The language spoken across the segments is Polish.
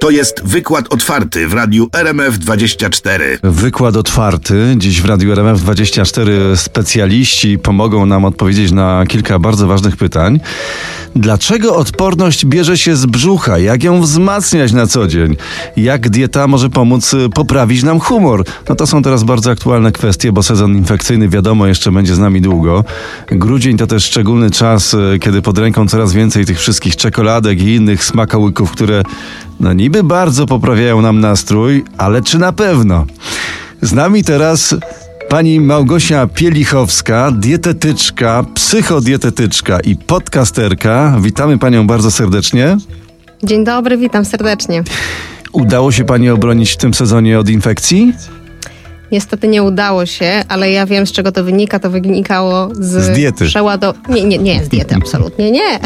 To jest wykład otwarty w radiu RMF24. Wykład otwarty. Dziś w Radiu RMF24 specjaliści pomogą nam odpowiedzieć na kilka bardzo ważnych pytań. Dlaczego odporność bierze się z brzucha? Jak ją wzmacniać na co dzień? Jak dieta może pomóc y, poprawić nam humor? No to są teraz bardzo aktualne kwestie, bo sezon infekcyjny wiadomo jeszcze będzie z nami długo. Grudzień to też szczególny czas, y, kiedy pod ręką coraz więcej tych wszystkich czekoladek i innych smakołyków, które no niby bardzo poprawiają nam nastrój, ale czy na pewno? Z nami teraz pani Małgosia Pielichowska, dietetyczka, psychodietetyczka i podcasterka. Witamy panią bardzo serdecznie. Dzień dobry, witam serdecznie. Udało się pani obronić w tym sezonie od infekcji? Niestety nie udało się, ale ja wiem z czego to wynika. To wynikało z, Z diety. Przełado... Nie, nie, nie z diety, absolutnie nie,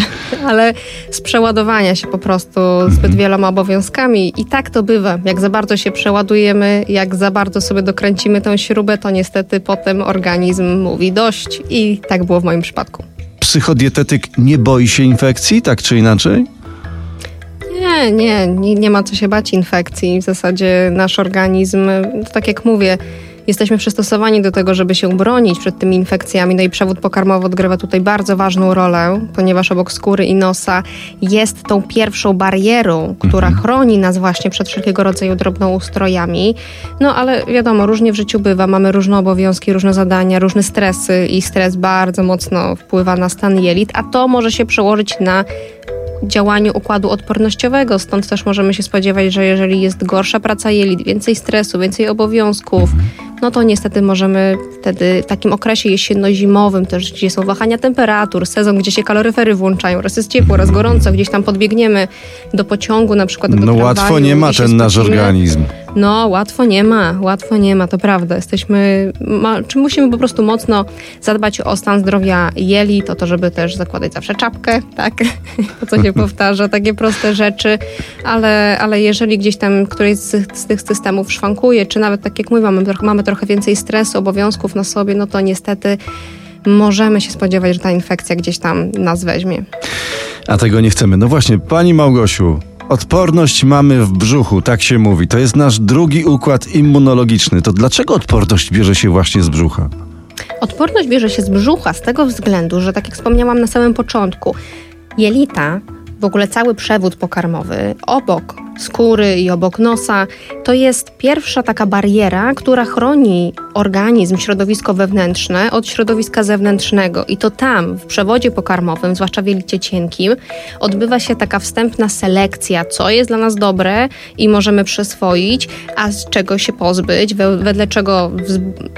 ale z przeładowania się po prostu zbyt wieloma obowiązkami. I tak to bywa. Jak za bardzo się przeładujemy, jak za bardzo sobie dokręcimy tę śrubę, to niestety potem organizm mówi dość. I tak było w moim przypadku. Psychodietetyk nie boi się infekcji, tak czy inaczej? Nie, nie, nie, nie ma co się bać infekcji. W zasadzie nasz organizm, to tak jak mówię, jesteśmy przystosowani do tego, żeby się bronić przed tymi infekcjami. No i przewód pokarmowy odgrywa tutaj bardzo ważną rolę, ponieważ obok skóry i nosa jest tą pierwszą barierą, która chroni nas właśnie przed wszelkiego rodzaju drobnoustrojami. No ale wiadomo, różnie w życiu bywa. Mamy różne obowiązki, różne zadania, różne stresy i stres bardzo mocno wpływa na stan jelit, a to może się przełożyć na działaniu układu odpornościowego. Stąd też możemy się spodziewać, że jeżeli jest gorsza praca jelit, więcej stresu, więcej obowiązków, no to niestety możemy wtedy w takim okresie jesienno-zimowym też, gdzie są wahania temperatur, sezon, gdzie się kaloryfery włączają, raz jest ciepło, raz gorąco, gdzieś tam podbiegniemy do pociągu na przykład do No tramwaju łatwo nie ma ten nasz organizm. No, łatwo nie ma, łatwo nie ma, to prawda. Jesteśmy, ma, czy musimy po prostu mocno zadbać o stan zdrowia jeli, to to, żeby też zakładać zawsze czapkę, tak? To co się powtarza, takie proste rzeczy, ale, ale jeżeli gdzieś tam któryś z, z tych systemów szwankuje, czy nawet tak jak mówię, mamy, mamy trochę więcej stresu, obowiązków na sobie, no to niestety możemy się spodziewać, że ta infekcja gdzieś tam nas weźmie. A tego nie chcemy. No właśnie, pani Małgosiu, odporność mamy w brzuchu, tak się mówi. To jest nasz drugi układ immunologiczny. To dlaczego odporność bierze się właśnie z brzucha? Odporność bierze się z brzucha z tego względu, że tak jak wspomniałam na samym początku, jelita, w ogóle cały przewód pokarmowy obok skóry i obok nosa, to jest pierwsza taka bariera, która chroni organizm, środowisko wewnętrzne od środowiska zewnętrznego. I to tam, w przewodzie pokarmowym, zwłaszcza w jelicie cienkim, odbywa się taka wstępna selekcja, co jest dla nas dobre i możemy przyswoić, a z czego się pozbyć, we, wedle czego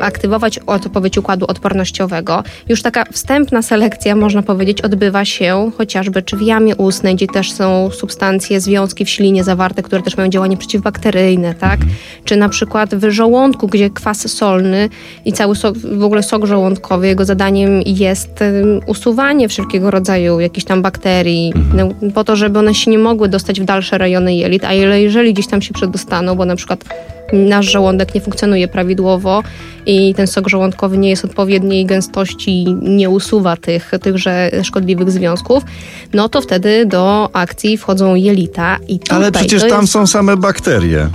aktywować odpowiedź układu odpornościowego. Już taka wstępna selekcja, można powiedzieć, odbywa się chociażby czy w jamie ustnej, gdzie też są substancje, związki w ślinie zawarte, które też mają działanie przeciwbakteryjne, tak? Czy na przykład w żołądku, gdzie kwas solny i cały sok, w ogóle sok żołądkowy, jego zadaniem jest em, usuwanie wszelkiego rodzaju jakichś tam bakterii, no, po to, żeby one się nie mogły dostać w dalsze rejony jelit, a jeżeli gdzieś tam się przedostaną, bo na przykład nasz żołądek nie funkcjonuje prawidłowo i ten sok żołądkowy nie jest odpowiedniej gęstości, nie usuwa tych, tychże szkodliwych związków, no to wtedy do akcji wchodzą jelita i tutaj Ale przecież tam jest... są same bakterie.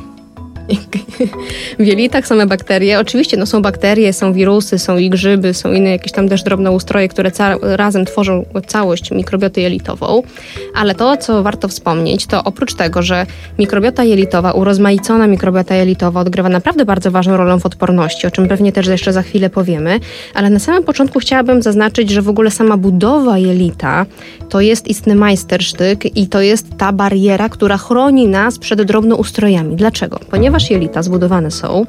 W jelitach same bakterie. Oczywiście no, są bakterie, są wirusy, są i grzyby, są inne jakieś tam też drobne ustroje, które razem tworzą całość mikrobioty jelitową. Ale to, co warto wspomnieć, to oprócz tego, że mikrobiota jelitowa, urozmaicona mikrobiota jelitowa odgrywa naprawdę bardzo ważną rolę w odporności, o czym pewnie też jeszcze za chwilę powiemy, ale na samym początku chciałabym zaznaczyć, że w ogóle sama budowa jelita to jest istny majstersztyk i to jest ta bariera, która chroni nas przed drobnoustrojami. Dlaczego? Ponieważ jelita zbudowane są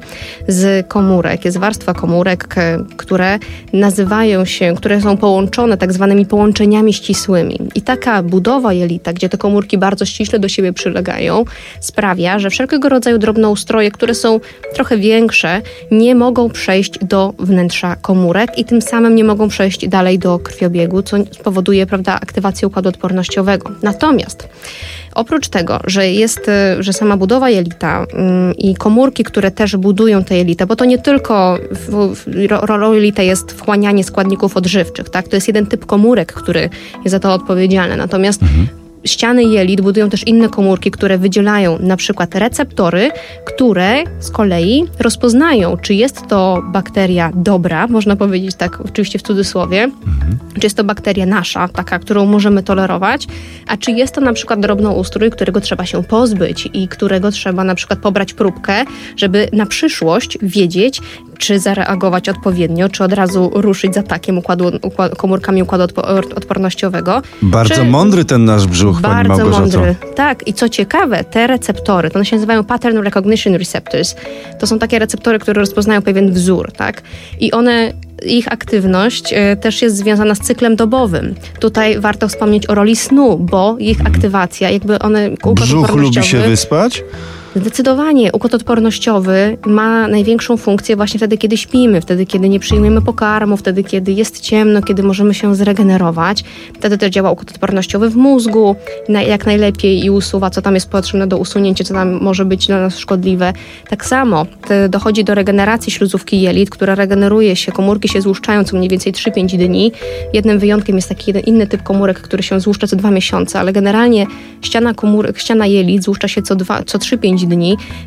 z komórek, jest warstwa komórek, które nazywają się, które są połączone tak zwanymi połączeniami ścisłymi. I taka budowa jelita, gdzie te komórki bardzo ściśle do siebie przylegają, sprawia, że wszelkiego rodzaju drobnoustroje, które są trochę większe, nie mogą przejść do wnętrza komórek i tym samym nie mogą przejść dalej do krwiobiegu, co spowoduje prawda, aktywację układu odpornościowego. Natomiast Oprócz tego, że jest, y, że sama budowa jelita ym, i komórki, które też budują te jelita, bo to nie tylko rolą jelita jest wchłanianie składników odżywczych, tak? To jest jeden typ komórek, który jest za to odpowiedzialny. Natomiast ściany jelit budują też inne komórki, które wydzielają na przykład receptory, które z kolei rozpoznają, czy jest to bakteria dobra, można powiedzieć tak oczywiście w cudzysłowie, czy jest to bakteria nasza, taka, którą możemy tolerować, a czy jest to na przykład drobnoustrój, którego trzeba się pozbyć i którego trzeba na przykład pobrać próbkę, żeby na przyszłość wiedzieć, czy zareagować odpowiednio, czy od razu ruszyć z atakiem układu, układ, komórkami układu odpo- odpornościowego. Bardzo czy... mądry ten nasz brzuch, pani Bardzo mądry. Tak, i co ciekawe, te receptory, to one się nazywają pattern recognition receptors. To są takie receptory, które rozpoznają pewien wzór, tak? I one ich aktywność e, też jest związana z cyklem dobowym. Tutaj warto wspomnieć o roli snu, bo ich aktywacja, jakby one... Brzuch lubi się wyspać? Zdecydowanie układ odpornościowy ma największą funkcję właśnie wtedy, kiedy śpimy, wtedy, kiedy nie przyjmujemy pokarmu, wtedy, kiedy jest ciemno, kiedy możemy się zregenerować. Wtedy też działa układ odpornościowy w mózgu jak najlepiej i usuwa, co tam jest potrzebne do usunięcia, co tam może być dla nas szkodliwe. Tak samo dochodzi do regeneracji śluzówki jelit, która regeneruje się, komórki się złuszczają co mniej więcej 3-5 dni. Jednym wyjątkiem jest taki jeden inny typ komórek, który się złuszcza co dwa miesiące, ale generalnie ściana komórek, ściana jelit złuszcza się co, co 3-5 dni,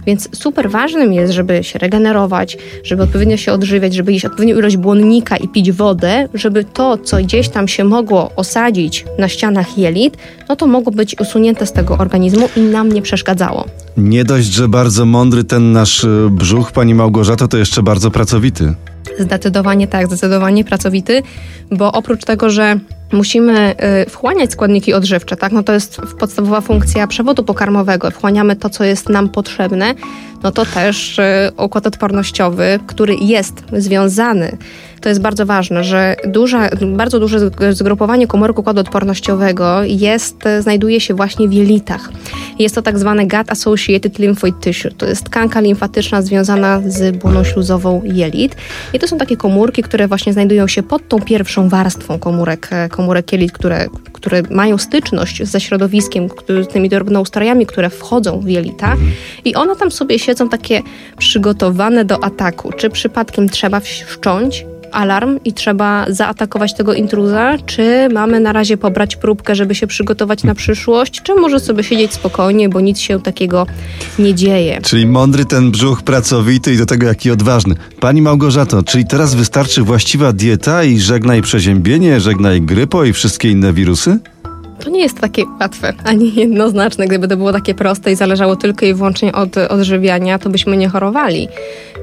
więc super ważnym jest, żeby się regenerować, żeby odpowiednio się odżywiać, żeby jeść odpowiednią ilość błonnika i pić wodę, żeby to, co gdzieś tam się mogło osadzić na ścianach jelit, no to mogło być usunięte z tego organizmu i nam nie przeszkadzało. Nie dość, że bardzo mądry ten nasz y, brzuch, pani Małgorzato, to jeszcze bardzo pracowity. Zdecydowanie tak, zdecydowanie pracowity, bo oprócz tego, że musimy y, wchłaniać składniki odżywcze, tak, no to jest podstawowa funkcja przewodu pokarmowego, wchłaniamy to, co jest nam potrzebne, no to też y, układ odpornościowy, który jest związany, to jest bardzo ważne, że duża, bardzo duże zgrupowanie komórek układu odpornościowego jest, znajduje się właśnie w jelitach. Jest to tak zwane gut associated lymphoid tissue. To jest tkanka limfatyczna związana z błoną śluzową jelit. I to są takie komórki, które właśnie znajdują się pod tą pierwszą warstwą komórek, e, komórek jelit, które, które mają styczność ze środowiskiem, który- z tymi drobnoustrojami, które wchodzą w jelita. I one tam sobie siedzą takie przygotowane do ataku. Czy przypadkiem trzeba wszcząć alarm i trzeba zaatakować tego intruza, czy mamy na razie pobrać próbkę, żeby się przygotować na przyszłość, czy może sobie siedzieć spokojnie, bo nic się takiego nie dzieje. Czyli mądry ten brzuch, pracowity i do tego jaki odważny. Pani Małgorzato, czyli teraz wystarczy właściwa dieta i żegnaj przeziębienie, żegnaj grypo i wszystkie inne wirusy? To nie jest takie łatwe, ani jednoznaczne. Gdyby to było takie proste i zależało tylko i wyłącznie od odżywiania, to byśmy nie chorowali.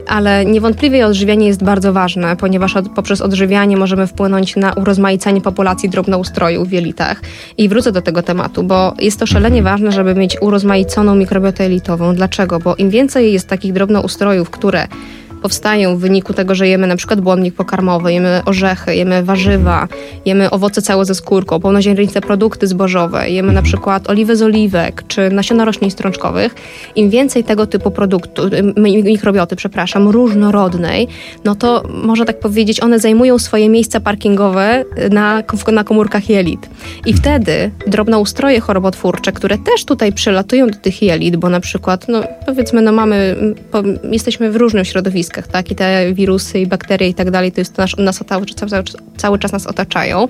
Ale niewątpliwie odżywianie jest bardzo ważne, ponieważ od, poprzez odżywianie możemy wpłynąć na urozmaicenie populacji drobnoustrojów w jelitach. I wrócę do tego tematu, bo jest to szalenie ważne, żeby mieć urozmaiconą mikrobiotę jelitową. Dlaczego? Bo im więcej jest takich drobnoustrojów, które powstają w wyniku tego, że jemy na przykład błonnik pokarmowy, jemy orzechy, jemy warzywa, jemy owoce całe ze skórką, pełnoziarniste produkty zbożowe, jemy na przykład oliwę z oliwek czy nasiona roślin strączkowych. Im więcej tego typu produktu, m- mikrobioty, przepraszam, różnorodnej, no to można tak powiedzieć, one zajmują swoje miejsca parkingowe na, na komórkach jelit. I wtedy drobnoustroje chorobotwórcze, które też tutaj przylatują do tych jelit, bo na przykład, no powiedzmy, no mamy, po, jesteśmy w różnych środowiskach, tak, i te wirusy i bakterie i tak dalej, to jest nasz, nas cały, cały, cały czas nas otaczają.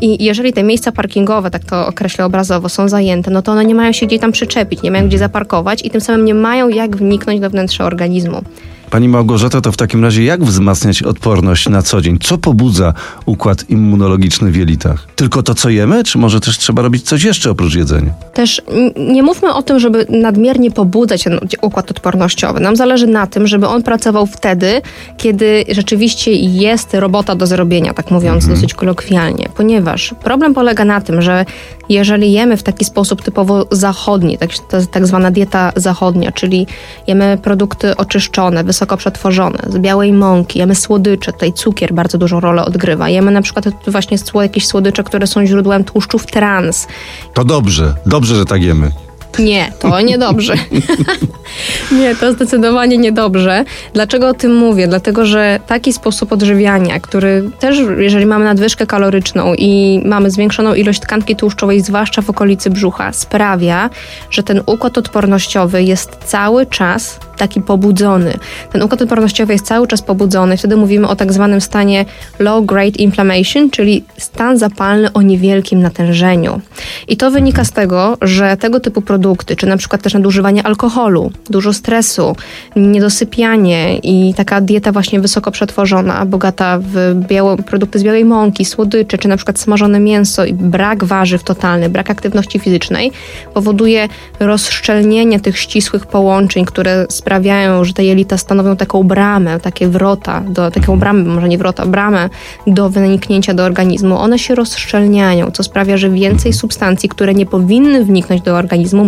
I jeżeli te miejsca parkingowe, tak to określę obrazowo, są zajęte, no to one nie mają się gdzie tam przyczepić, nie mają gdzie zaparkować i tym samym nie mają jak wniknąć do wnętrza organizmu. Pani Małgorzato, to w takim razie jak wzmacniać odporność na co dzień? Co pobudza układ immunologiczny w jelitach? Tylko to, co jemy, czy może też trzeba robić coś jeszcze oprócz jedzenia? Też nie mówmy o tym, żeby nadmiernie pobudzać ten układ odpornościowy. Nam zależy na tym, żeby on pracował wtedy, kiedy rzeczywiście jest robota do zrobienia, tak mówiąc dosyć kolokwialnie. Ponieważ problem polega na tym, że jeżeli jemy w taki sposób typowo zachodni, tak, tak zwana dieta zachodnia, czyli jemy produkty oczyszczone, wysoko przetworzone, z białej mąki, jemy słodycze, tutaj cukier bardzo dużą rolę odgrywa. Jemy na przykład właśnie jakieś słodycze, które są źródłem tłuszczów trans. To dobrze, dobrze, że tak jemy. Nie, to niedobrze. Nie, to zdecydowanie niedobrze. Dlaczego o tym mówię? Dlatego, że taki sposób odżywiania, który też, jeżeli mamy nadwyżkę kaloryczną i mamy zwiększoną ilość tkanki tłuszczowej, zwłaszcza w okolicy brzucha, sprawia, że ten układ odpornościowy jest cały czas taki pobudzony. Ten układ odpornościowy jest cały czas pobudzony. Wtedy mówimy o tak zwanym stanie low grade inflammation, czyli stan zapalny o niewielkim natężeniu. I to wynika z tego, że tego typu produkty, czy na przykład też nadużywanie alkoholu, dużo stresu, niedosypianie i taka dieta właśnie wysoko przetworzona, bogata w białe, produkty z białej mąki, słodycze, czy na przykład smażone mięso i brak warzyw totalny, brak aktywności fizycznej powoduje rozszczelnienie tych ścisłych połączeń, które sprawiają, że te jelita stanowią taką bramę, takie wrota, do, taką bramę, może nie wrota, bramę do wyniknięcia do organizmu. One się rozszczelniają, co sprawia, że więcej substancji, które nie powinny wniknąć do organizmu,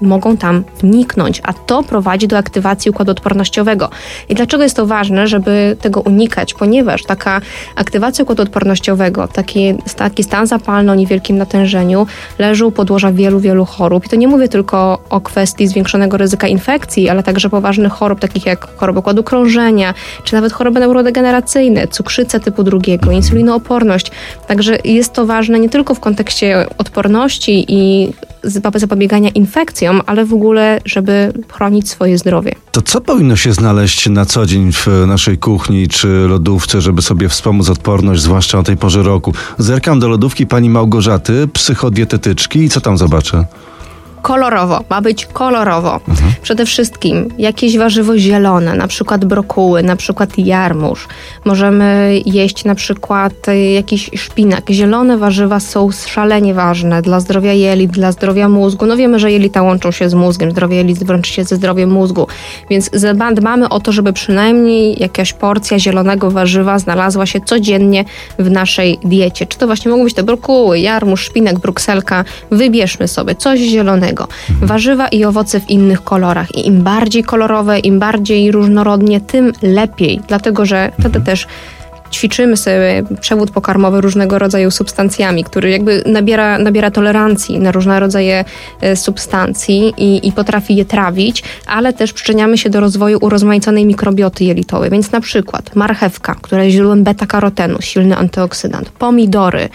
mogą tam wniknąć, a to prowadzi do aktywacji układu odpornościowego. I dlaczego jest to ważne, żeby tego unikać? Ponieważ taka aktywacja układu odpornościowego, taki, taki stan zapalny o niewielkim natężeniu leży u podłoża wielu, wielu chorób. I to nie mówię tylko o kwestii zwiększonego ryzyka infekcji, ale także poważnych chorób, takich jak choroby układu krążenia, czy nawet choroby neurodegeneracyjne, cukrzyca typu drugiego, insulinooporność. Także jest to ważne nie tylko w kontekście odporności i zapobiegania infekcjom, ale w ogóle, żeby chronić swoje zdrowie. To co powinno się znaleźć na co dzień w naszej kuchni czy lodówce, żeby sobie wspomóc odporność, zwłaszcza o tej porze roku? Zerkam do lodówki pani Małgorzaty, psychodietetyczki i co tam zobaczę? Kolorowo, ma być kolorowo. Mhm. Przede wszystkim jakieś warzywo zielone, na przykład brokuły, na przykład jarmuż. Możemy jeść na przykład y, jakiś szpinak. Zielone warzywa są szalenie ważne dla zdrowia jelit, dla zdrowia mózgu. No wiemy, że jelita łączą się z mózgiem, zdrowie jelit łączy się ze zdrowiem mózgu, więc dbamy o to, żeby przynajmniej jakaś porcja zielonego warzywa znalazła się codziennie w naszej diecie. Czy to właśnie mogą być te brokuły, jarmuż, szpinak, brukselka. Wybierzmy sobie coś zielonego Warzywa i owoce w innych kolorach. I im bardziej kolorowe, im bardziej różnorodnie, tym lepiej, dlatego że wtedy też ćwiczymy sobie przewód pokarmowy różnego rodzaju substancjami, który jakby nabiera, nabiera tolerancji na różne rodzaje e, substancji i, i potrafi je trawić, ale też przyczyniamy się do rozwoju urozmaiconej mikrobioty jelitowej. Więc na przykład marchewka, która jest źródłem beta-karotenu, silny antyoksydant, pomidory,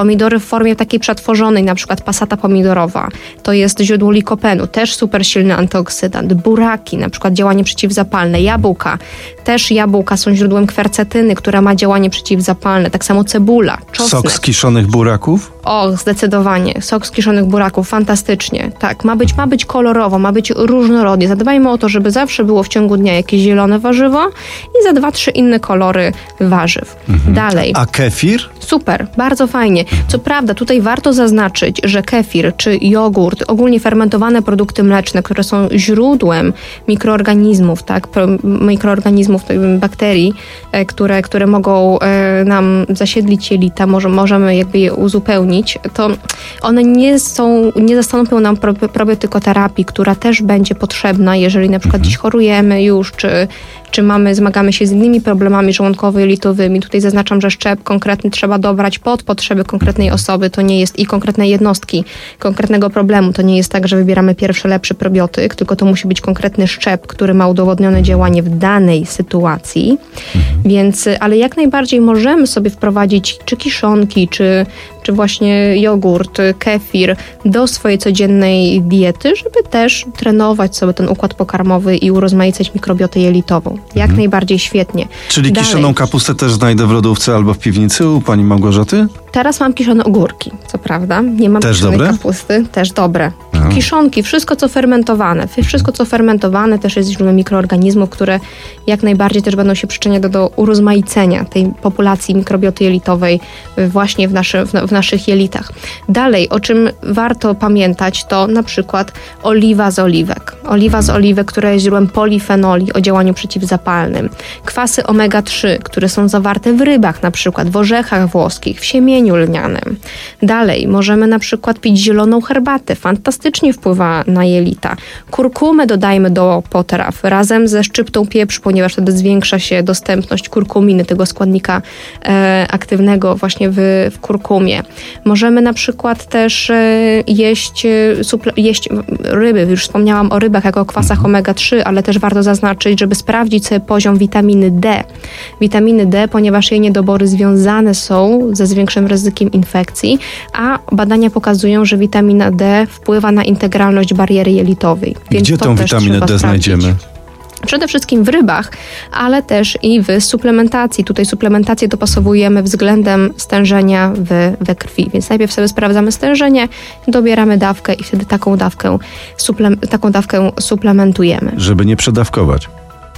pomidory w formie takiej przetworzonej, na przykład pasata pomidorowa, to jest źródło likopenu, też super silny antyoksydant, buraki, na przykład działanie przeciwzapalne, jabłka, też jabłka są źródłem kwercetyny, która ma działanie przeciwzapalne, tak samo cebula, czosnek. Sok z kiszonych buraków? O, zdecydowanie. Sok z kiszonych buraków, fantastycznie. Tak, ma być, ma być kolorowo, ma być różnorodnie. Zadbajmy o to, żeby zawsze było w ciągu dnia jakieś zielone warzywo i za dwa, trzy inne kolory warzyw. Mhm. Dalej. A kefir? Super, bardzo fajnie. Co prawda, tutaj warto zaznaczyć, że kefir czy jogurt, ogólnie fermentowane produkty mleczne, które są źródłem mikroorganizmów, tak, mikroorganizmów, bakterii, e, które, które mogą e, nam zasiedlić jelita, może, możemy jakby je uzupełnić, to one nie są, nie zastąpią nam probiotykoterapii, która też będzie potrzebna, jeżeli na przykład mhm. dziś chorujemy już, czy, czy mamy, zmagamy się z innymi problemami żołądkowo-jelitowymi. Tutaj zaznaczam, że szczep konkretny trzeba dobrać pod potrzeby konkretnej osoby. To nie jest i konkretnej jednostki, konkretnego problemu. To nie jest tak, że wybieramy pierwszy lepszy probiotyk, tylko to musi być konkretny szczep, który ma udowodnione działanie w danej sytuacji. Więc, ale jak najbardziej możemy sobie wprowadzić czy kiszonki, czy, czy właśnie jogurt, kefir do swojej codziennej diety, żeby też trenować sobie ten układ pokarmowy i urozmaicać mikrobiotę jelitową. Jak mhm. najbardziej świetnie. Czyli Dalej. kiszoną kapustę też znajdę w lodówce albo w piwnicy u pani Małgorzaty? Teraz mam kiszone ogórki, co prawda. Nie mam też kiszonej dobre? kapusty. Też dobre. Aha. Kiszonki, wszystko co fermentowane. Wszystko co fermentowane też jest źródłem mikroorganizmów, które jak najbardziej też będą się przyczyniać do, do urozmaicenia tej populacji mikrobioty jelitowej właśnie w, naszy, w, w naszych jelitach. Dalej, o czym warto pamiętać, to na przykład oliwa z oliwek. Oliwa z oliwek, która jest źródłem polifenoli o działaniu przeciwzapalnym. Kwasy omega-3, które są zawarte w rybach na przykład, w orzechach włoskich, w siemieniu Dalej, możemy na przykład pić zieloną herbatę, fantastycznie wpływa na jelita. Kurkumę dodajmy do potraw razem ze szczyptą pieprzu, ponieważ wtedy zwiększa się dostępność kurkuminy, tego składnika e, aktywnego właśnie w, w kurkumie. Możemy na przykład też e, jeść, e, suple, jeść ryby, już wspomniałam o rybach jako kwasach omega-3, ale też warto zaznaczyć, żeby sprawdzić sobie poziom witaminy D. Witaminy D, ponieważ jej niedobory związane są ze zwiększonym ryzykiem infekcji, a badania pokazują, że witamina D wpływa na integralność bariery jelitowej. Więc Gdzie tą witaminę D sprawdzić. znajdziemy? Przede wszystkim w rybach, ale też i w suplementacji. Tutaj suplementację dopasowujemy względem stężenia w, we krwi. Więc najpierw sobie sprawdzamy stężenie, dobieramy dawkę i wtedy taką dawkę, suple, taką dawkę suplementujemy. Żeby nie przedawkować.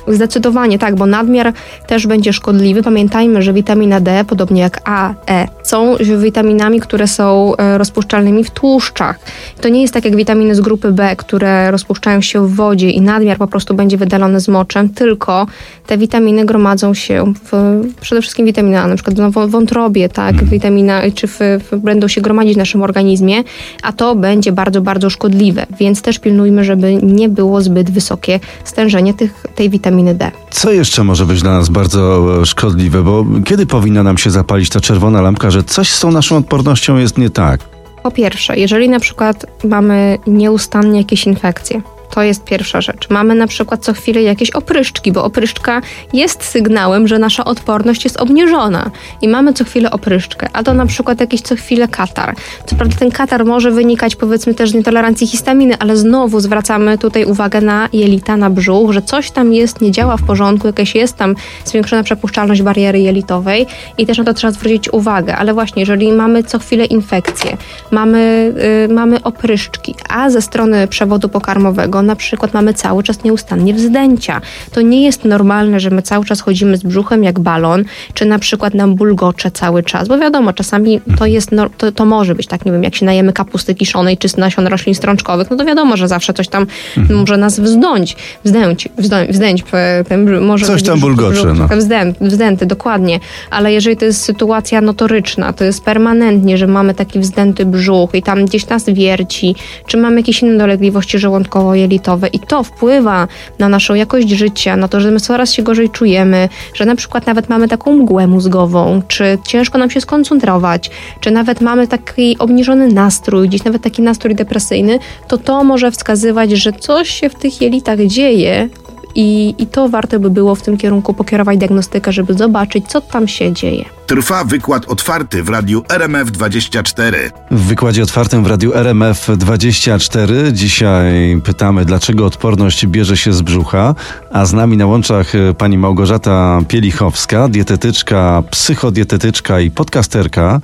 Zdecydowanie tak, bo nadmiar też będzie szkodliwy. Pamiętajmy, że witamina D, podobnie jak A, E, są witaminami, które są e, rozpuszczalnymi w tłuszczach. To nie jest tak jak witaminy z grupy B, które rozpuszczają się w wodzie i nadmiar po prostu będzie wydalony z moczem, tylko te witaminy gromadzą się w, przede wszystkim witamina A, na przykład w wątrobie, tak, witamina, czy w, w, będą się gromadzić w naszym organizmie, a to będzie bardzo, bardzo szkodliwe, więc też pilnujmy, żeby nie było zbyt wysokie stężenie tych, tej witaminy D. Co jeszcze może być dla nas bardzo e, szkodliwe? Bo kiedy powinna nam się zapalić ta czerwona lampka, że coś z tą naszą odpornością jest nie tak? Po pierwsze, jeżeli na przykład mamy nieustannie jakieś infekcje, to jest pierwsza rzecz. Mamy na przykład co chwilę jakieś opryszczki, bo opryszczka jest sygnałem, że nasza odporność jest obniżona i mamy co chwilę opryszczkę, a to na przykład jakiś co chwilę katar. Co prawda ten katar może wynikać powiedzmy też z nietolerancji histaminy, ale znowu zwracamy tutaj uwagę na jelita, na brzuch, że coś tam jest, nie działa w porządku, jakaś jest tam zwiększona przepuszczalność bariery jelitowej i też na to trzeba zwrócić uwagę. Ale właśnie, jeżeli mamy co chwilę infekcje, mamy, yy, mamy opryszczki, a ze strony przewodu pokarmowego na przykład mamy cały czas nieustannie wzdęcia. To nie jest normalne, że my cały czas chodzimy z brzuchem jak balon, czy na przykład nam bulgocze cały czas, bo wiadomo, czasami to jest, no, to, to może być tak, nie wiem, jak się najemy kapusty kiszonej, czy z nasion roślin strączkowych, no to wiadomo, że zawsze coś tam może nas wzdąć, wzdęć, wzdęć p- ten, może Coś tam bulgocze, brzuch no. wzdęt, wzdęty, dokładnie, ale jeżeli to jest sytuacja notoryczna, to jest permanentnie, że mamy taki wzdęty brzuch i tam gdzieś nas wierci, czy mamy jakieś inne dolegliwości żołądkowo-jelitowe i to wpływa na naszą jakość życia, na to, że my coraz się gorzej czujemy, że na przykład nawet mamy taką mgłę mózgową, czy ciężko nam się skoncentrować, czy nawet mamy taki obniżony nastrój, gdzieś nawet taki nastrój depresyjny, to to może wskazywać, że coś się w tych jelitach dzieje, i, I to warto by było w tym kierunku pokierować diagnostykę, żeby zobaczyć, co tam się dzieje. Trwa wykład otwarty w radiu RMF24. W wykładzie otwartym w radiu RMF24 dzisiaj pytamy, dlaczego odporność bierze się z brzucha, a z nami na łączach e, pani Małgorzata Pielichowska, dietetyczka, psychodietetyczka i podcasterka.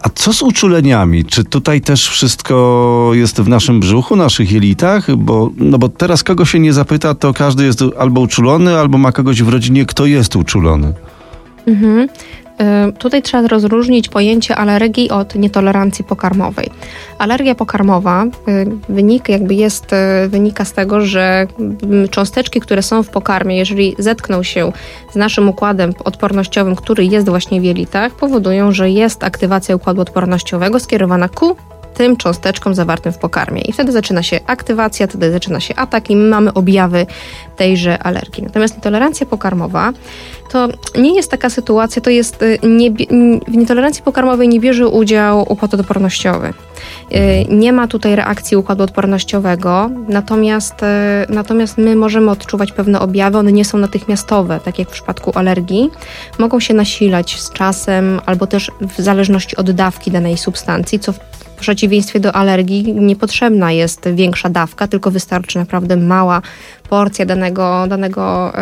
A co z uczuleniami? Czy tutaj też wszystko jest w naszym brzuchu, naszych jelitach? Bo, no bo teraz kogo się nie zapyta, to każdy jest albo uczulony, albo ma kogoś w rodzinie, kto jest uczulony. Mhm. Y, Tutaj trzeba rozróżnić pojęcie alergii od nietolerancji pokarmowej. Alergia pokarmowa y, wynik jakby jest, y, wynika z tego, że mm, cząsteczki, które są w pokarmie, jeżeli zetkną się z naszym układem odpornościowym, który jest właśnie w jelitach, powodują, że jest aktywacja układu odpornościowego skierowana ku tym cząsteczkom zawartym w pokarmie. I wtedy zaczyna się aktywacja, wtedy zaczyna się atak i my mamy objawy tejże alergii. Natomiast nietolerancja pokarmowa to nie jest taka sytuacja, to jest y, nie, w nietolerancji pokarmowej nie bierze udział układ odpornościowy. Y, Nie ma tutaj reakcji układu odpornościowego, natomiast, y, natomiast my możemy odczuwać pewne objawy, one nie są natychmiastowe, tak jak w przypadku alergii. Mogą się nasilać z czasem albo też w zależności od dawki danej substancji, co w przeciwieństwie do alergii niepotrzebna jest większa dawka, tylko wystarczy naprawdę mała porcja danego, danego,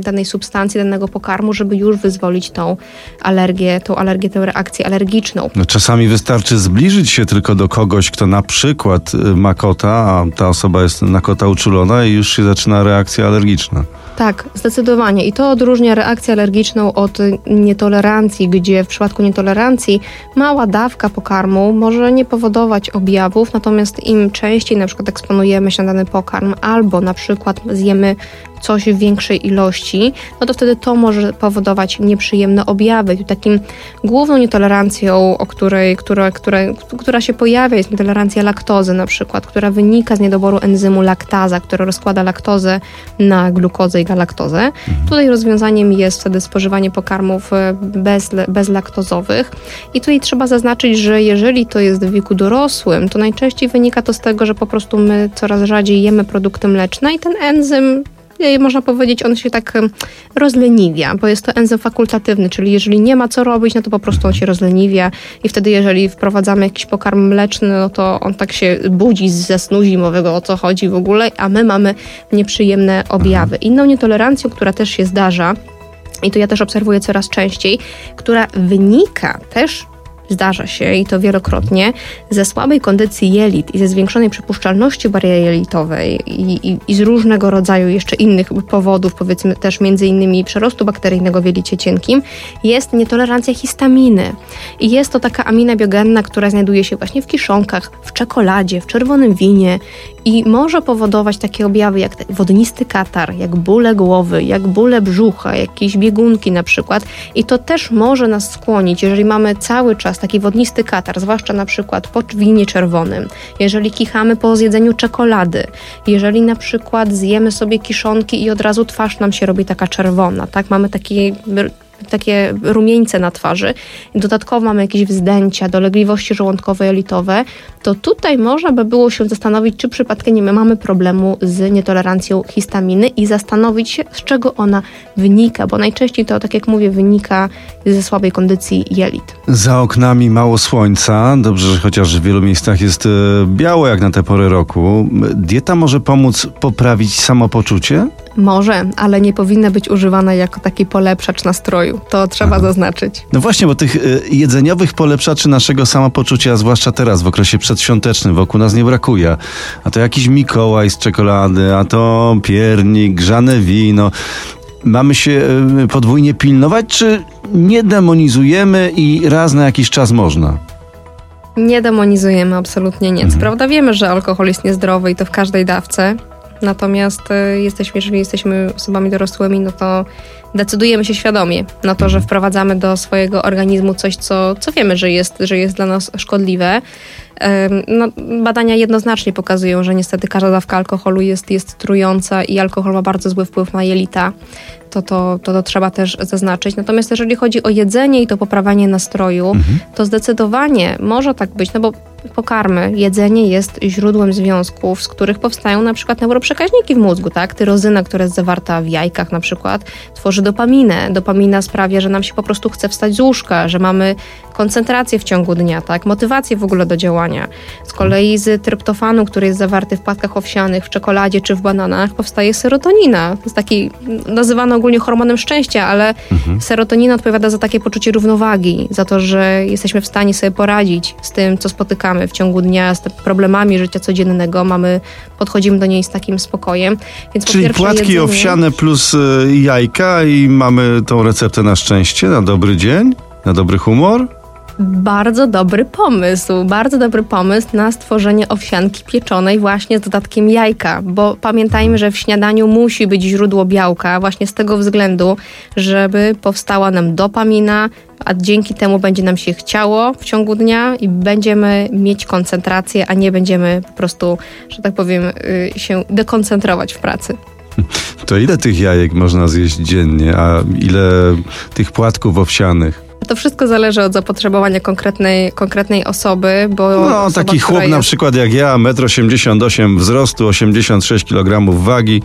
danej substancji, danego pokarmu, żeby już wyzwolić tą alergię, tą alergię, tę reakcję alergiczną. No, czasami wystarczy zbliżyć się tylko do kogoś, kto na przykład y, ma kota, a ta osoba jest na kota uczulona i już się zaczyna reakcja alergiczna. Tak, zdecydowanie. I to odróżnia reakcję alergiczną od nietolerancji, gdzie w przypadku nietolerancji mała dawka pokarmu może nie powodować objawów, natomiast im częściej na przykład eksponujemy się na dany pokarm albo na przykład zjemy coś w większej ilości, no to wtedy to może powodować nieprzyjemne objawy. Takim główną nietolerancją, o której, która, która, która się pojawia, jest nietolerancja laktozy na przykład, która wynika z niedoboru enzymu laktaza, która rozkłada laktozę na glukozę i galaktozę. Mhm. Tutaj rozwiązaniem jest wtedy spożywanie pokarmów e, bez, bezlaktozowych. I tutaj trzeba zaznaczyć, że jeżeli to jest w wieku dorosłym, to najczęściej wynika to z tego, że po prostu my coraz rzadziej jemy produkty mleczne i ten enzym można powiedzieć, on się tak rozleniwia, bo jest to enzym fakultatywny, czyli jeżeli nie ma co robić, no to po prostu on się rozleniwia i wtedy jeżeli wprowadzamy jakiś pokarm mleczny, no to on tak się budzi ze snu zimowego, o co chodzi w ogóle, a my mamy nieprzyjemne objawy. Inną nietolerancją, która też się zdarza, i to ja też obserwuję coraz częściej, która wynika też zdarza się i to wielokrotnie, ze słabej kondycji jelit i ze zwiększonej przepuszczalności bariery jelitowej i, i, i, z różnego rodzaju jeszcze innych powodów, powiedzmy też między innymi przerostu bakteryjnego w jelicie cienkim, jest nietolerancja histaminy. I jest to taka amina biogenna, która znajduje się właśnie w kiszonkach, w czekoladzie, w czerwonym winie i może powodować takie objawy jak wodnisty katar, jak bóle głowy, jak bóle brzucha, jakieś biegunki na przykład. I to też może nas skłonić, jeżeli mamy cały czas taki wodnisty katar, zwłaszcza na przykład po winie czerwonym, jeżeli kichamy po zjedzeniu czekolady, jeżeli na przykład zjemy sobie kiszonki i od razu twarz nam się robi taka czerwona, tak? Mamy taki takie rumieńce na twarzy, dodatkowo mamy jakieś wzdęcia, dolegliwości żołądkowe, jelitowe, to tutaj można by było się zastanowić, czy przypadkiem nie mamy problemu z nietolerancją histaminy i zastanowić się, z czego ona wynika, bo najczęściej to, tak jak mówię, wynika ze słabej kondycji jelit. Za oknami mało słońca, dobrze, że chociaż w wielu miejscach jest e, biało jak na tę porę roku. Dieta może pomóc poprawić samopoczucie? Może, ale nie powinna być używana jako taki polepszacz nastroju. To trzeba Aha. zaznaczyć. No właśnie, bo tych y, jedzeniowych polepszaczy naszego samopoczucia, zwłaszcza teraz w okresie przedświątecznym, wokół nas nie brakuje. A to jakiś Mikołaj z czekolady, a to piernik, grzane wino. Mamy się y, podwójnie pilnować, czy nie demonizujemy i raz na jakiś czas można? Nie demonizujemy, absolutnie nie. Co mhm. prawda wiemy, że alkohol jest niezdrowy i to w każdej dawce, Natomiast e, jesteśmy, jeżeli jesteśmy osobami dorosłymi, no to decydujemy się świadomie na to, że wprowadzamy do swojego organizmu coś, co, co wiemy, że jest, że jest dla nas szkodliwe. No, badania jednoznacznie pokazują, że niestety każda dawka alkoholu jest, jest trująca i alkohol ma bardzo zły wpływ na jelita. To, to, to, to trzeba też zaznaczyć. Natomiast jeżeli chodzi o jedzenie i to poprawianie nastroju, mhm. to zdecydowanie może tak być, no bo pokarmy, jedzenie jest źródłem związków, z których powstają na przykład neuroprzekaźniki w mózgu, tak? Tyrozyna, która jest zawarta w jajkach na przykład, tworzy dopaminę. Dopamina sprawia, że nam się po prostu chce wstać z łóżka, że mamy koncentrację w ciągu dnia, tak? Motywację w ogóle do działania. Z kolei z tryptofanu, który jest zawarty w płatkach owsianych, w czekoladzie czy w bananach, powstaje serotonina. To jest taki nazywany ogólnie hormonem szczęścia, ale mhm. serotonina odpowiada za takie poczucie równowagi, za to, że jesteśmy w stanie sobie poradzić z tym, co spotykamy w ciągu dnia, z problemami życia codziennego. Mamy, podchodzimy do niej z takim spokojem. Więc Czyli płatki jedzenie... owsiane plus y, jajka i mamy tą receptę na szczęście, na dobry dzień, na dobry humor? Bardzo dobry pomysł, bardzo dobry pomysł na stworzenie owsianki pieczonej właśnie z dodatkiem jajka, bo pamiętajmy, że w śniadaniu musi być źródło białka właśnie z tego względu, żeby powstała nam dopamina, a dzięki temu będzie nam się chciało w ciągu dnia i będziemy mieć koncentrację, a nie będziemy po prostu, że tak powiem, y, się dekoncentrować w pracy. To ile tych jajek można zjeść dziennie, a ile tych płatków owsianych? To wszystko zależy od zapotrzebowania konkretnej, konkretnej osoby, bo... No, osoba, taki chłop jest... na przykład jak ja, 1,88 m wzrostu, 86 kg wagi,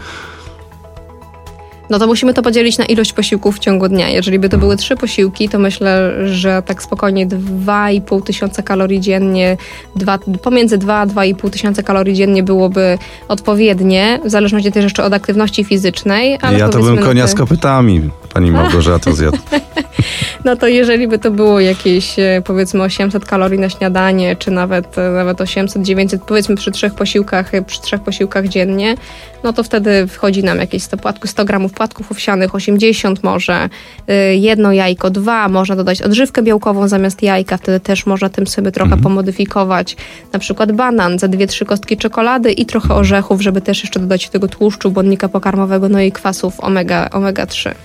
no to musimy to podzielić na ilość posiłków w ciągu dnia. Jeżeli by to były trzy posiłki, to myślę, że tak spokojnie 2,5 tysiąca kalorii dziennie, dwa, pomiędzy 2 a 2,5 tysiąca kalorii dziennie byłoby odpowiednie, w zależności też jeszcze od aktywności fizycznej. Ale ja to bym konia z kopytami, pani Małgorzato zjadł? No to jeżeli by to było jakieś e, powiedzmy 800 kalorii na śniadanie, czy nawet, e, nawet 800, 900, powiedzmy przy trzech posiłkach, e, przy trzech posiłkach dziennie, no to wtedy wchodzi nam jakieś 100, płatków, 100 gramów płatków owsianych, 80 może, jedno jajko, dwa, można dodać odżywkę białkową zamiast jajka, wtedy też można tym sobie trochę pomodyfikować. Na przykład banan, za dwie, trzy kostki czekolady i trochę orzechów, żeby też jeszcze dodać do tego tłuszczu, błonnika pokarmowego, no i kwasów omega, omega 3.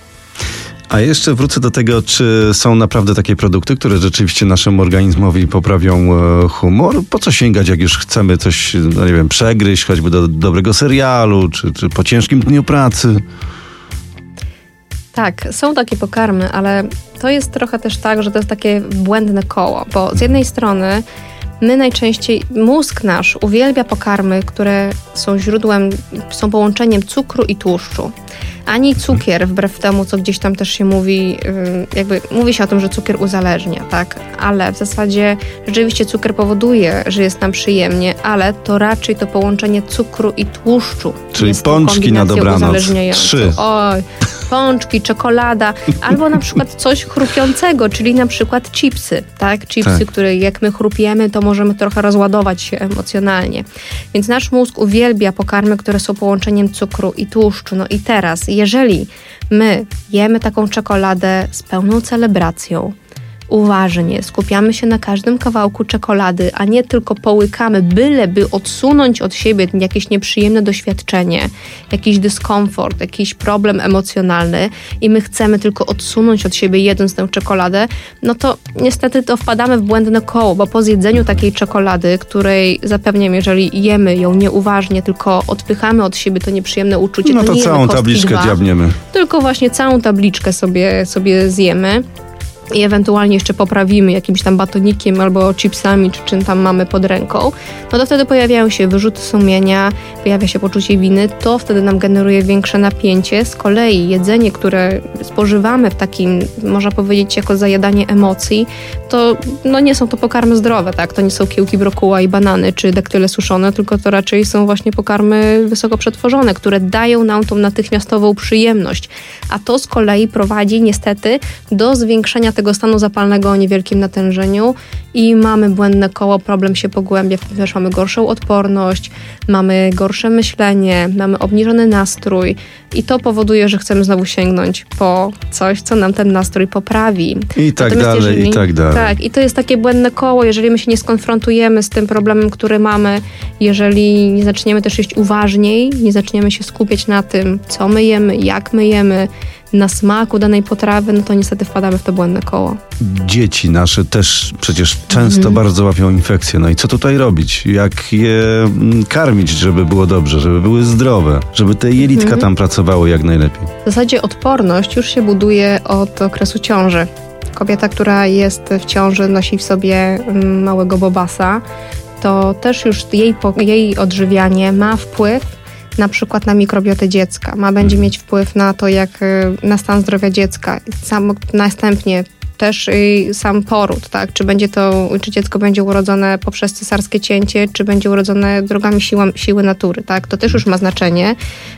A jeszcze wrócę do tego, czy są naprawdę takie produkty, które rzeczywiście naszemu organizmowi poprawią e, humor? Po co sięgać, jak już chcemy coś, no nie wiem, przegryźć, choćby do dobrego serialu, czy, czy po ciężkim dniu pracy? Tak, są takie pokarmy, ale to jest trochę też tak, że to jest takie błędne koło, bo z jednej strony my najczęściej, mózg nasz uwielbia pokarmy, które są źródłem, są połączeniem cukru i tłuszczu. Ani cukier, wbrew temu, co gdzieś tam też się mówi, y, jakby mówi się o tym, że cukier uzależnia, tak? Ale w zasadzie rzeczywiście cukier powoduje, że jest nam przyjemnie, ale to raczej to połączenie cukru i tłuszczu. Czyli pączki na dobranoc. Trzy. Oj, pączki, czekolada, albo na przykład coś chrupiącego, czyli na przykład chipsy, tak? Chipsy, Tak. które jak my chrupiemy, to możemy trochę rozładować się emocjonalnie. Więc nasz mózg uwielbia pokarmy, które są połączeniem cukru i tłuszczu. No i teraz, jeżeli my jemy taką czekoladę z pełną celebracją, uważnie, skupiamy się na każdym kawałku czekolady, a nie tylko połykamy, byleby odsunąć od siebie jakieś nieprzyjemne doświadczenie, jakiś dyskomfort, jakiś problem emocjonalny i my chcemy tylko odsunąć od siebie jedząc tę czekoladę, no to niestety to wpadamy w błędne koło, bo po zjedzeniu takiej czekolady, której zapewniam, jeżeli jemy ją nieuważnie, tylko odpychamy od siebie to nieprzyjemne uczucie, No to to całą tabliczkę dwa, diabniemy. tylko właśnie całą tabliczkę sobie, sobie zjemy i ewentualnie jeszcze poprawimy jakimś tam batonikiem albo chipsami, czy czym tam mamy pod ręką, no to wtedy pojawiają się wyrzuty sumienia, pojawia się poczucie winy, to wtedy nam generuje większe napięcie. Z kolei jedzenie, które spożywamy w takim, można powiedzieć, jako zajadanie emocji, to no nie są to pokarmy zdrowe, tak? To nie są kiełki brokuła i banany, czy daktyle suszone, tylko to raczej są właśnie pokarmy wysoko przetworzone, które dają nam tą natychmiastową przyjemność. A to z kolei prowadzi niestety do zwiększenia tego stanu zapalnego o niewielkim natężeniu i mamy błędne koło, problem się pogłębia, wtedy też mamy gorszą odporność, mamy gorsze myślenie, mamy obniżony nastrój i to powoduje, że chcemy znowu sięgnąć po coś, co nam ten nastrój poprawi. I tak Natomiast dalej, i tak dalej. Tak, i to jest takie błędne koło, jeżeli my się nie skonfrontujemy z tym problemem, który mamy, jeżeli nie zaczniemy też jeść uważniej, nie zaczniemy się skupiać na tym, co my jemy, jak my jemy, na smaku danej potrawy, no to niestety wpadamy w to błędne koło. Dzieci nasze też przecież często Mhm. bardzo łapią infekcje. No i co tutaj robić? Jak je mm, karmić, żeby było dobrze, żeby były zdrowe, żeby te jelitka Mhm. tam pracowały jak najlepiej? W zasadzie odporność już się buduje od okresu ciąży. Kobieta, która jest w ciąży, nosi w sobie mm, małego bobasa, to też już jej, jej odżywianie ma wpływ na przykład na mikrobiotę dziecka, ma będzie mieć wpływ na to, jak y, na stan zdrowia dziecka. Sam, następnie też sam poród, tak? Czy będzie to, czy dziecko będzie urodzone poprzez cesarskie cięcie, czy będzie urodzone drogami siła, siły natury, tak? To też już ma znaczenie.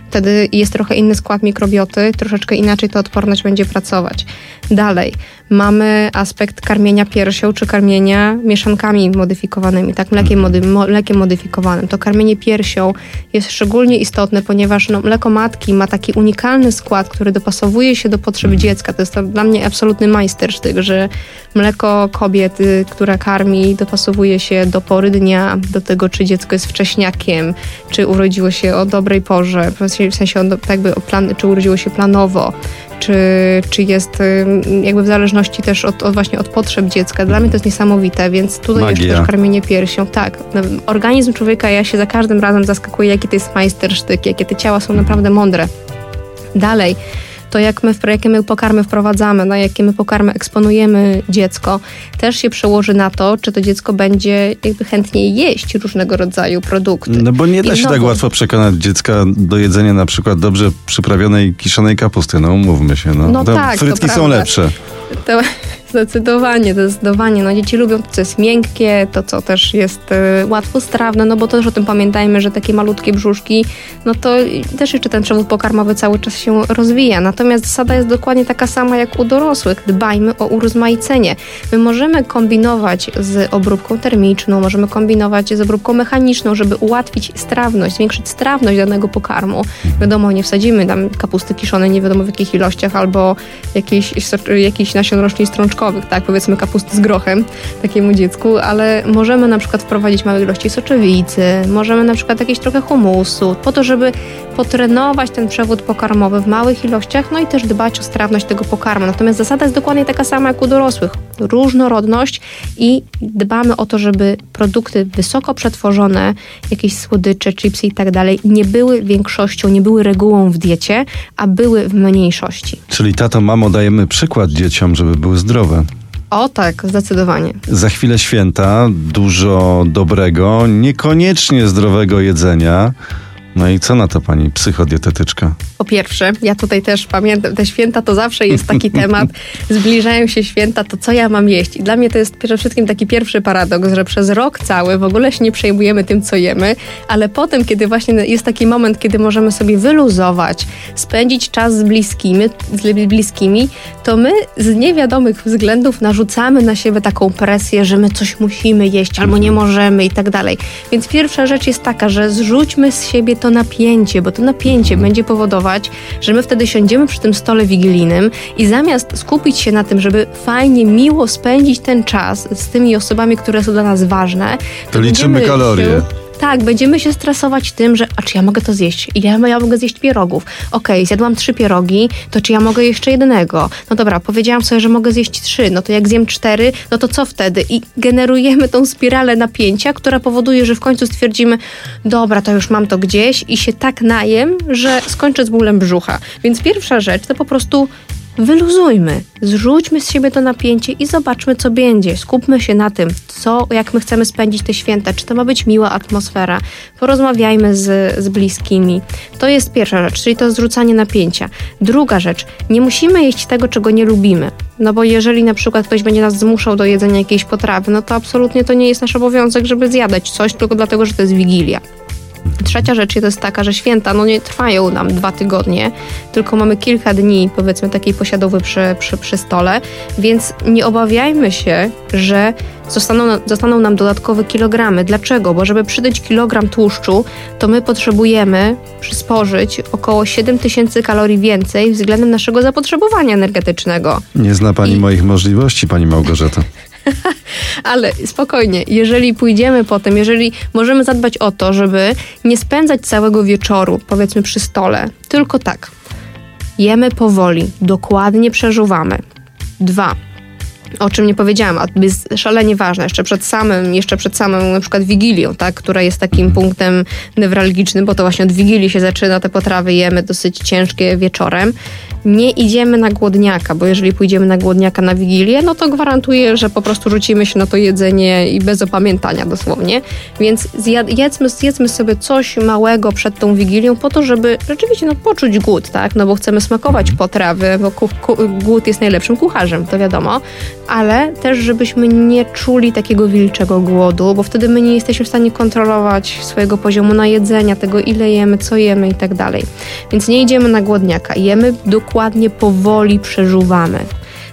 Wtedy jest trochę inny skład mikrobioty, troszeczkę inaczej ta odporność będzie pracować. Dalej, mamy aspekt karmienia piersią, czy karmienia mieszankami modyfikowanymi, tak? Mlekiem, mody, mo, mlekiem modyfikowanym. To karmienie piersią jest szczególnie istotne, ponieważ no, mleko matki ma taki unikalny skład, który dopasowuje się do potrzeb dziecka. To jest to dla mnie absolutny majstersztyk, że mleko kobiety, która karmi, dopasowuje się do pory dnia, do tego, czy dziecko jest wcześniakiem, czy urodziło się o dobrej porze, w sensie- w sensie o, tak jakby o plan, czy urodziło się planowo, czy, czy jest jakby w zależności też od, od właśnie od potrzeb dziecka. Dla mnie to jest niesamowite, więc tutaj Magia. jeszcze też karmienie piersią. Tak, no, organizm człowieka, ja się za każdym razem zaskakuję, jaki to jest majstersztyk, jakie te ciała są naprawdę mądre. Dalej, to jak my, jakie my pokarmy wprowadzamy, na jakie my pokarmy eksponujemy dziecko, też się przełoży na to, czy to dziecko będzie jakby chętniej jeść różnego rodzaju produkty. No bo nie da się tak łatwo przekonać dziecka do jedzenia na przykład dobrze przyprawionej kiszonej kapusty, no umówmy się. No, No To tak, frytki są lepsze. To, Zdecydowanie, zdecydowanie. No dzieci lubią to, co jest miękkie, to, co też jest y, łatwo strawne, no bo też o tym pamiętajmy, że takie malutkie brzuszki, no to też jeszcze ten przewód pokarmowy cały czas się rozwija. Natomiast zasada jest dokładnie taka sama jak u dorosłych. Dbajmy o urozmaicenie. My możemy kombinować z obróbką termiczną, możemy kombinować z obróbką mechaniczną, żeby ułatwić strawność, zwiększyć strawność danego pokarmu. Wiadomo, nie wsadzimy tam kapusty kiszonej nie wiadomo w jakich ilościach albo jakichś, jakichś nasion roślin strączkowych, tak, powiedzmy kapusty z grochem takiemu dziecku, ale możemy na przykład wprowadzić małe ilości soczewicy, możemy na przykład jakieś trochę humusu, po to, żeby potrenować ten przewód pokarmowy w małych ilościach, no i też dbać o strawność tego pokarmu. Natomiast zasada jest dokładnie taka sama jak u dorosłych. Różnorodność i dbamy o to, żeby produkty wysoko przetworzone, jakieś słodycze, chipsy i tak dalej, nie były większością, nie były regułą w diecie, a były w mniejszości. Czyli tato, mamo, dajemy przykład dzieciom, żeby były zdrowe. O tak, zdecydowanie. Za chwilę święta, dużo dobrego, niekoniecznie zdrowego jedzenia. No i co na to pani psychodietetyczka? Po pierwsze, ja tutaj też pamiętam, te święta to zawsze jest taki temat, zbliżają się święta, to co ja mam jeść? I dla mnie to jest przede wszystkim taki pierwszy paradoks, że przez rok cały w ogóle się nie przejmujemy tym, co jemy, ale potem, kiedy właśnie jest taki moment, kiedy możemy sobie wyluzować, spędzić czas z bliskimi, z bliskimi, to my z niewiadomych względów narzucamy na siebie taką presję, że my coś musimy jeść albo nie możemy i tak dalej. Więc pierwsza rzecz jest taka, że zrzućmy z siebie to napięcie, bo to napięcie będzie powodować, że my wtedy siądziemy przy tym stole wigilijnym i zamiast skupić się na tym, żeby fajnie, miło spędzić ten czas z tymi osobami, które są dla nas ważne, to liczymy kalorie. Się, tak, będziemy się stresować tym, że a czy ja mogę to zjeść? Ile ja mogę zjeść pierogów? Okej, okay, zjadłam trzy pierogi, to czy ja mogę jeszcze jednego? No dobra, powiedziałam sobie, że mogę zjeść trzy, no to jak zjem cztery, no to co wtedy? I generujemy tą spiralę napięcia, która powoduje, że w końcu stwierdzimy, dobra, to już mam to gdzieś i się tak najem, że skończę z bólem brzucha. Więc pierwsza rzecz to po prostu wyluzujmy, zrzućmy z siebie to napięcie i zobaczmy, co będzie. Skupmy się na tym, co, jak my chcemy spędzić te święta, czy to ma być miła atmosfera. Porozmawiajmy z, z bliskimi. To jest pierwsza rzecz, czyli to zrzucanie napięcia. Druga rzecz, nie musimy jeść tego, czego nie lubimy. No bo jeżeli na przykład ktoś będzie nas zmuszał do jedzenia jakiejś potrawy, no to absolutnie to nie jest nasz obowiązek, żeby zjadać coś tylko dlatego, że to jest wigilia. Trzecia rzecz jest taka, że święta no nie trwają nam dwa tygodnie, tylko mamy kilka dni, powiedzmy, takiej posiadowy przy, przy, przy stole, więc nie obawiajmy się, że zostaną, zostaną nam dodatkowe kilogramy. Dlaczego? Bo żeby przydać kilogram tłuszczu, to my potrzebujemy spożyć około 7000 kalorii więcej względem naszego zapotrzebowania energetycznego. Nie zna Pani I... moich możliwości, Pani Małgorzata. Ale spokojnie, jeżeli pójdziemy potem, jeżeli możemy zadbać o to, żeby nie spędzać całego wieczoru, powiedzmy przy stole, tylko tak. Jemy powoli, dokładnie przeżuwamy. Dwa, o czym nie powiedziałam, a jest szalenie ważne, jeszcze przed samym, jeszcze przed samą na przykład Wigilią, tak, która jest takim punktem newralgicznym, bo to właśnie od Wigilii się zaczyna, te potrawy jemy dosyć ciężkie wieczorem. Nie idziemy na głodniaka, bo jeżeli pójdziemy na głodniaka na Wigilię, no to gwarantuję, że po prostu rzucimy się na to jedzenie i bez opamiętania dosłownie. Więc zjedzmy, zjedzmy sobie coś małego przed tą Wigilią po to, żeby rzeczywiście no, poczuć głód, tak, no bo chcemy smakować potrawy, bo ku, ku, głód jest najlepszym kucharzem, to wiadomo ale też żebyśmy nie czuli takiego wilczego głodu, bo wtedy my nie jesteśmy w stanie kontrolować swojego poziomu najedzenia, tego ile jemy, co jemy i tak dalej. Więc nie idziemy na głodniaka, jemy dokładnie, powoli przeżuwamy.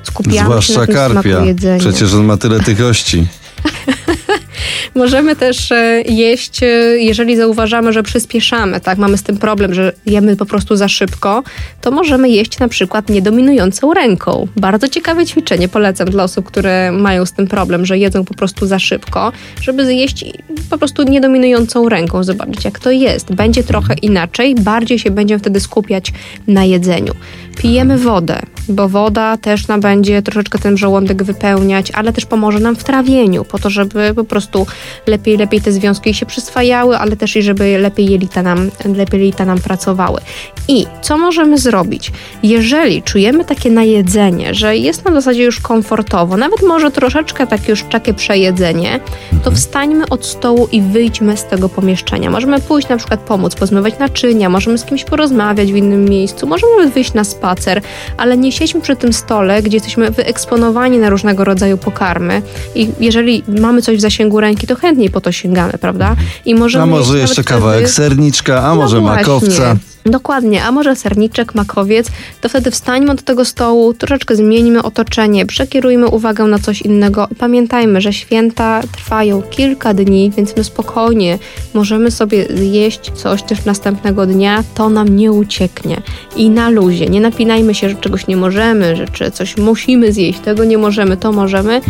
Skupiamy Zwłaszcza się na tym karpia. Przecież on ma tyle tychości. Możemy też e, jeść, e, jeżeli zauważamy, że przyspieszamy, tak, mamy z tym problem, że jemy po prostu za szybko, to możemy jeść na przykład niedominującą ręką. Bardzo ciekawe ćwiczenie, polecam dla osób, które mają z tym problem, że jedzą po prostu za szybko, żeby zjeść po prostu niedominującą ręką, zobaczyć jak to jest. Będzie trochę inaczej, bardziej się będziemy wtedy skupiać na jedzeniu. Pijemy wodę, bo woda też nam będzie troszeczkę ten żołądek wypełniać, ale też pomoże nam w trawieniu, po to, żeby po prostu lepiej, lepiej te związki się przyswajały, ale też i żeby lepiej jelita nam, lepiej jelita nam pracowały. I co możemy zrobić? Jeżeli czujemy takie najedzenie, że jest nam w zasadzie już komfortowo, nawet może troszeczkę takie już takie przejedzenie, to mhm. wstańmy od stołu i wyjdźmy z tego pomieszczenia. Możemy pójść na przykład pomóc pozmywać naczynia, możemy z kimś porozmawiać w innym miejscu, możemy wyjść na spacer, spacer, ale nie siedźmy przy tym stole, gdzie jesteśmy wyeksponowani na różnego rodzaju pokarmy i jeżeli mamy coś w zasięgu ręki, to chętniej po to sięgamy, prawda? I możemy A może jeszcze wtedy- kawałek serniczka, a no może właśnie. makowca. Dokładnie, a może serniczek, makowiec, to wtedy wstańmy od tego stołu, troszeczkę zmienimy otoczenie, przekierujmy uwagę na coś innego. Pamiętajmy, że święta trwają kilka dni, więc my spokojnie możemy sobie zjeść coś też następnego dnia, to nam nie ucieknie. I na luzie, nie napinajmy się, że czegoś nie możemy, że czy coś musimy zjeść, tego nie możemy, to możemy.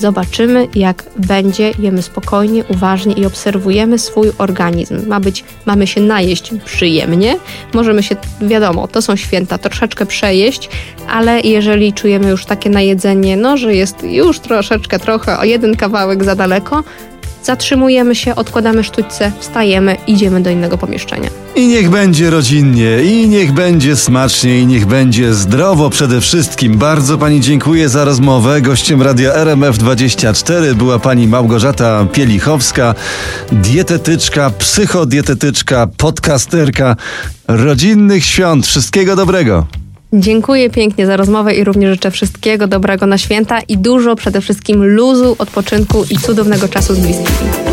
Zobaczymy, jak będzie, jemy spokojnie, uważnie i obserwujemy swój organizm. Ma być, mamy się najeść przyjemnie, możemy się, wiadomo, to są święta, troszeczkę przejeść, ale jeżeli czujemy już takie najedzenie, no, że jest już troszeczkę, trochę o jeden kawałek za daleko, zatrzymujemy się, odkładamy sztućce, wstajemy, idziemy do innego pomieszczenia. I niech będzie rodzinnie, i niech będzie smacznie, i niech będzie zdrowo przede wszystkim. Bardzo pani dziękuję za rozmowę. Gościem radia RMF24 była pani Małgorzata Pielichowska, dietetyczka, psychodietetyczka, podcasterka rodzinnych świąt. Wszystkiego dobrego. Dziękuję pięknie za rozmowę i również życzę wszystkiego dobrego na święta i dużo przede wszystkim luzu, odpoczynku i cudownego czasu z bliskimi.